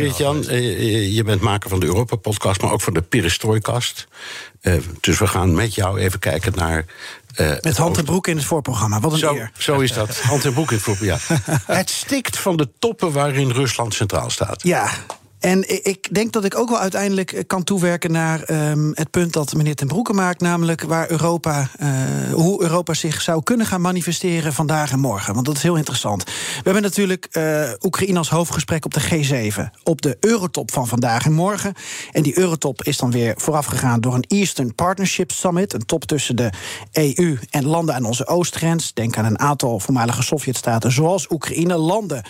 Geert-Jan, eh, je bent maker van de Europa-podcast, maar ook van de Perestroikast. Uh, dus we gaan met jou even kijken naar... Uh, Met hand en broek in het voorprogramma, wat een zo, eer. Zo is dat, hand en broek in het voorprogramma. Ja. het stikt van de toppen waarin Rusland centraal staat. Ja, en ik denk dat ik ook wel uiteindelijk eh, kan toewerken naar um, het punt dat meneer Ten Broeke maakt, namelijk waar Europa, uh, hoe Europa zich zou kunnen gaan manifesteren vandaag en morgen. Want dat is heel interessant. We hebben natuurlijk uh, Oekraïne als hoofdgesprek op de G7, op de Eurotop van vandaag en morgen. En die Eurotop is dan weer voorafgegaan door een Eastern Partnership Summit, een top tussen de EU en landen aan onze oostgrens. Denk aan een aantal voormalige Sovjetstaten, zoals Oekraïne, landen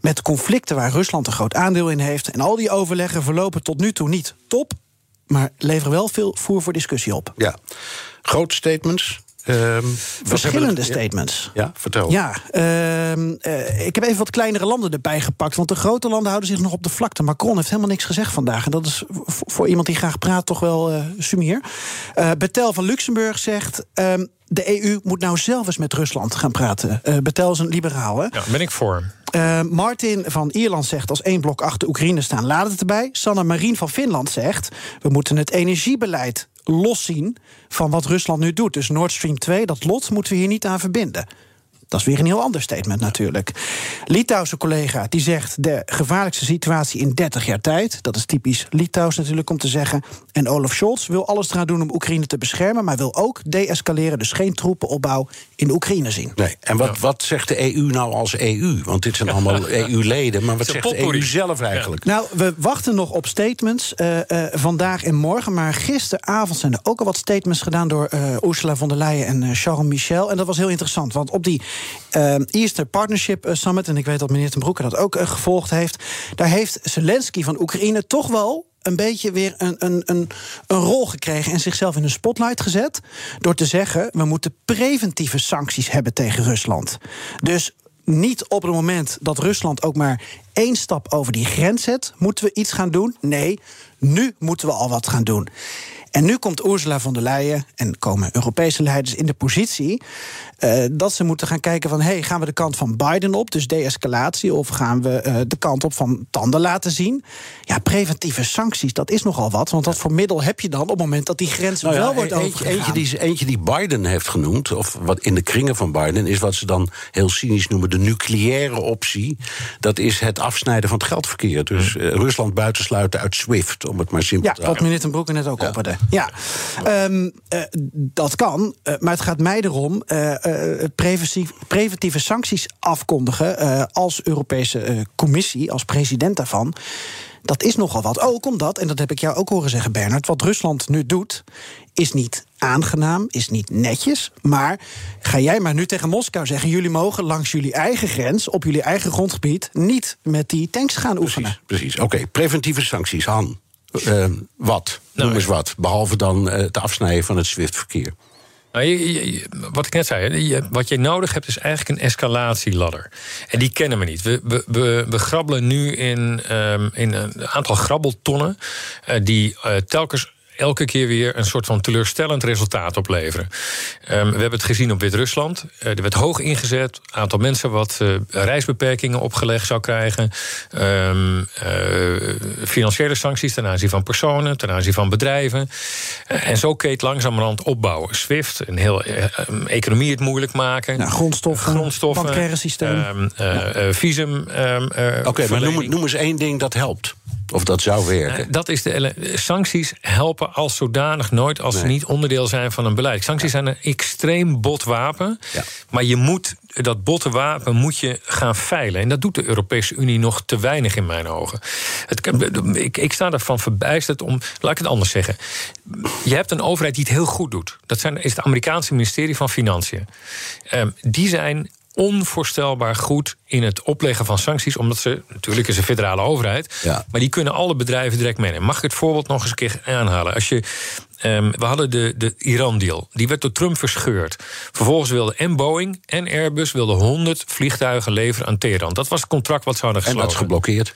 met conflicten waar Rusland een groot aandeel in heeft. En al die overleggen verlopen tot nu toe niet top, maar leveren wel veel voer voor discussie op. Ja, grote statements. Um, Verschillende statements. Ja, vertel. Ja, uh, uh, ik heb even wat kleinere landen erbij gepakt. Want de grote landen houden zich nog op de vlakte. Macron heeft helemaal niks gezegd vandaag. En dat is voor iemand die graag praat toch wel uh, sumier. Betel van Luxemburg zegt... Ehm, de EU moet nou zelf eens met Rusland gaan praten. Uh, Betel is een liberaal, hè? Ja, ben ik voor. Uh, Martin van Ierland zegt als één blok achter Oekraïne staan, laat het erbij. Sanna Marien van Finland zegt, we moeten het energiebeleid loszien van wat Rusland nu doet. Dus Nord Stream 2, dat lot moeten we hier niet aan verbinden. Dat is weer een heel ander statement natuurlijk. Litouwse collega die zegt de gevaarlijkste situatie in 30 jaar tijd. Dat is typisch Litouws natuurlijk om te zeggen. En Olaf Scholz wil alles eraan doen om Oekraïne te beschermen, maar wil ook deescaleren, dus geen troepenopbouw in Oekraïne zien. Nee. En wat, wat zegt de EU nou als EU? Want dit zijn allemaal EU-leden, maar wat zegt de EU zelf eigenlijk? Nou, we wachten nog op statements uh, uh, vandaag en morgen. Maar gisteravond zijn er ook al wat statements gedaan door uh, Ursula von der Leyen en Charles Michel. En dat was heel interessant, want op die uh, Eastern Partnership Summit, en ik weet dat meneer Ten Broeke dat ook uh, gevolgd heeft, daar heeft Zelensky van Oekraïne toch wel een beetje weer een, een, een, een rol gekregen en zichzelf in een spotlight gezet. Door te zeggen: we moeten preventieve sancties hebben tegen Rusland. Dus niet op het moment dat Rusland ook maar één stap over die grens zet, moeten we iets gaan doen. Nee, nu moeten we al wat gaan doen. En nu komt Ursula von der Leyen en komen Europese leiders in de positie uh, dat ze moeten gaan kijken van... hey, gaan we de kant van Biden op, dus de-escalatie... of gaan we uh, de kant op van tanden laten zien? Ja, preventieve sancties, dat is nogal wat. Want wat voor middel heb je dan op het moment dat die grens nou ja, wel wordt eentje, eentje, die, eentje die Biden heeft genoemd, of wat in de kringen van Biden... is wat ze dan heel cynisch noemen de nucleaire optie. Dat is het afsnijden van het geldverkeer. Dus uh, Rusland buitensluiten uit SWIFT, om het maar simpel ja, te houden. Ja, wat meneer Ten Broeke net ook ja. opperde. Ja, um, dat kan, maar het gaat mij erom... Uh, preventief, preventieve sancties afkondigen als Europese Commissie, als president daarvan. Dat is nogal wat. Ook omdat, en dat heb ik jou ook horen zeggen, Bernard, wat Rusland nu doet, is niet aangenaam, is niet netjes. Maar ga jij maar nu tegen Moskou zeggen: jullie mogen langs jullie eigen grens, op jullie eigen grondgebied, niet met die tanks gaan oefenen. Precies, precies. oké. Okay. Preventieve sancties, Han. Uh, wat? Noem eens wat. Behalve dan het afsnijden van het SWIFT-verkeer. Nou, je, je, wat ik net zei, je, wat je nodig hebt is eigenlijk een escalatieladder. En die kennen we niet. We, we, we, we grabbelen nu in, um, in een aantal grabbeltonnen... Uh, die uh, telkens elke keer weer een soort van teleurstellend resultaat opleveren. Um, we hebben het gezien op Wit-Rusland. Uh, er werd hoog ingezet. Een aantal mensen wat uh, reisbeperkingen opgelegd zou krijgen. Um, uh, financiële sancties ten aanzien van personen, ten aanzien van bedrijven. en zo keet langzamerhand opbouwen. SWIFT, een heel economie het moeilijk maken. Ja, grondstoffen, grondstoffen bankaire systeem. Um, ja. visum. Oké, okay, maar noem, noem eens één ding dat helpt. Of dat zou werken. Dat is de sancties helpen als zodanig nooit als nee. ze niet onderdeel zijn van een beleid. Sancties ja. zijn een extreem bot wapen. Ja. Maar je moet dat botte wapen moet je gaan veilen. En dat doet de Europese Unie nog te weinig in mijn ogen. Het, ik, ik sta ervan verbijsterd om. Laat ik het anders zeggen. Je hebt een overheid die het heel goed doet. Dat zijn, is het Amerikaanse ministerie van Financiën. Um, die zijn onvoorstelbaar goed in het opleggen van sancties. Omdat ze, natuurlijk is een federale overheid. Ja. Maar die kunnen alle bedrijven direct meenemen. Mag ik het voorbeeld nog eens een keer aanhalen? Als je. ehm, we hadden de, de Iran-deal. Die werd door Trump verscheurd. Vervolgens wilden en Boeing en Airbus wilden 100 vliegtuigen leveren aan Teheran. Dat was het contract wat ze hadden En gesloten. dat is geblokkeerd.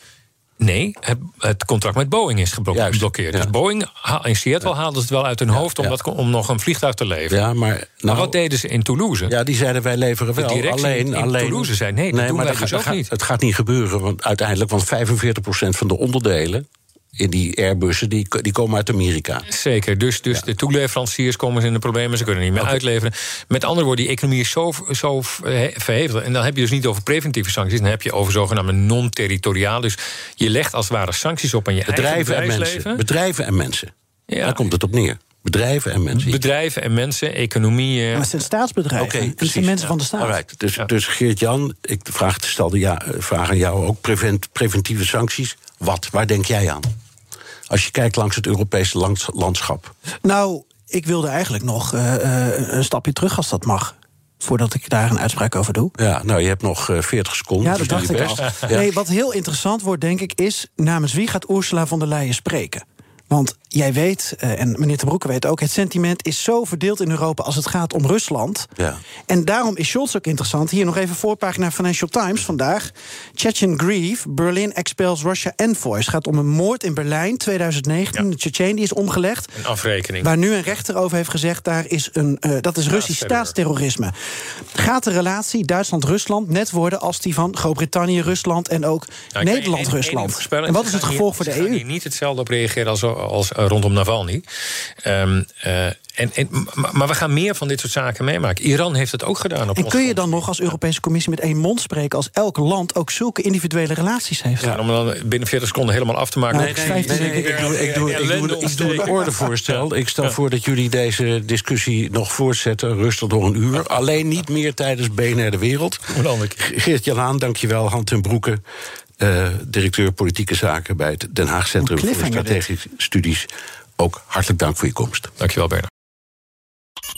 Nee, het, contract met Boeing is geblokkeerd. ja. Dus Boeing in Seattle haalden ze het wel uit hun hoofd om, dat, om nog een vliegtuig te leveren. Ja, maar, Maar nou, wat deden ze in Toulouse? Ja, die zeiden wij leveren wel. directie alleen, in alleen, Toulouse zei, nee, dat doen maar wij dat dus gaat- ook gaat- niet. Het gaat niet gebeuren, want uiteindelijk, want 45% van de onderdelen die Airbussen, die, die komen uit Amerika. Zeker, dus, dus de toeleveranciers komen in de problemen, ze kunnen niet meer uitleveren. Met andere woorden, die economie is zo, zo verhe- verhevigd. En dan heb je dus niet over preventieve sancties, dan heb je over zogenaamde non-territoriaal. Dus je legt als het ware sancties op aan je Bedrijven eigen en mensen. Bedrijven en mensen. Ja. Daar komt het op neer. Bedrijven en mensen. Bedrijven en mensen, economie. eh, Maar het zijn staatsbedrijven. Oké, en het precies. zijn mensen van de staat. Alright, dus, Ja. dus Geert-Jan, ik vraag, stelde ja, eh, vraag aan jou ook. Prevent, preventieve sancties, wat? Waar denk jij aan? Als je kijkt langs het Europese lands- landschap. Nou, ik wilde eigenlijk nog eh, eh, een stapje terug als dat mag. Voordat ik daar een uitspraak over doe. Ja, nou, je hebt nog eh, 40 seconden. Ja, dus dat doe dacht ik al. Ja. Nee, wat heel interessant wordt, denk ik, is... namens wie gaat Ursula von der Leyen spreken? Want jij weet, eh, en meneer Te Broeke weet ook... het sentiment is zo verdeeld in Europa als het gaat om Rusland. Ja. En daarom is Scholz ook interessant. Hier nog even voorpagina Financial Times vandaag. Chechen Grieve, Berlin expels Russia envoys. Het gaat om een moord in Berlijn 2019. De Chechen die is omgelegd. een afrekening. Waar nu een rechter over heeft gezegd, daar is een, eh, dat is Russisch staatsterrorisme. Gaat de relatie Duitsland-Rusland net worden als die van Groot-Brittannië, Rusland en ook Nou, ik Nederland-Rusland? En wat is het gevolg hier- voor de EU? hier niet hetzelfde op reageren als, als eh, rondom Navalny. Ehm, eh, en, en, maar, maar we gaan meer van dit soort zaken meemaken. Iran heeft het ook gedaan op En ons kun je dan nog als Europese Commissie met één mond spreken als elk land ook zulke individuele relaties heeft? Ja, om dan binnen 40 seconden helemaal af te maken. Nee, Nee, nee, ik, doe, ik, doe, ik, doe, ik doe een ordevoorstel. Ik stel voor dat jullie deze discussie nog voortzetten, rustig door een uur. Alleen niet meer tijdens BNR De Wereld. Haan, dankjewel. Hand ten Broeke, eh, directeur politieke zaken... bij het Den Haag Centrum voor dit. Strategische Studies. Ook hartelijk dank voor je komst. Dankjewel, Bernard.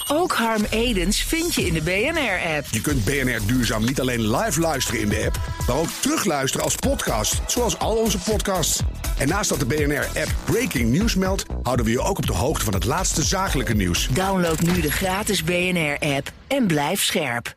Ook Harm Edens vind je in de BNR-app. Je kunt BNR Duurzaam niet alleen live luisteren in de app, maar ook terugluisteren als podcast, zoals al onze podcasts. En naast dat de BNR-app Breaking News meldt, houden we je ook op de hoogte van het laatste zakelijke nieuws. Download nu de gratis BNR-app en blijf scherp.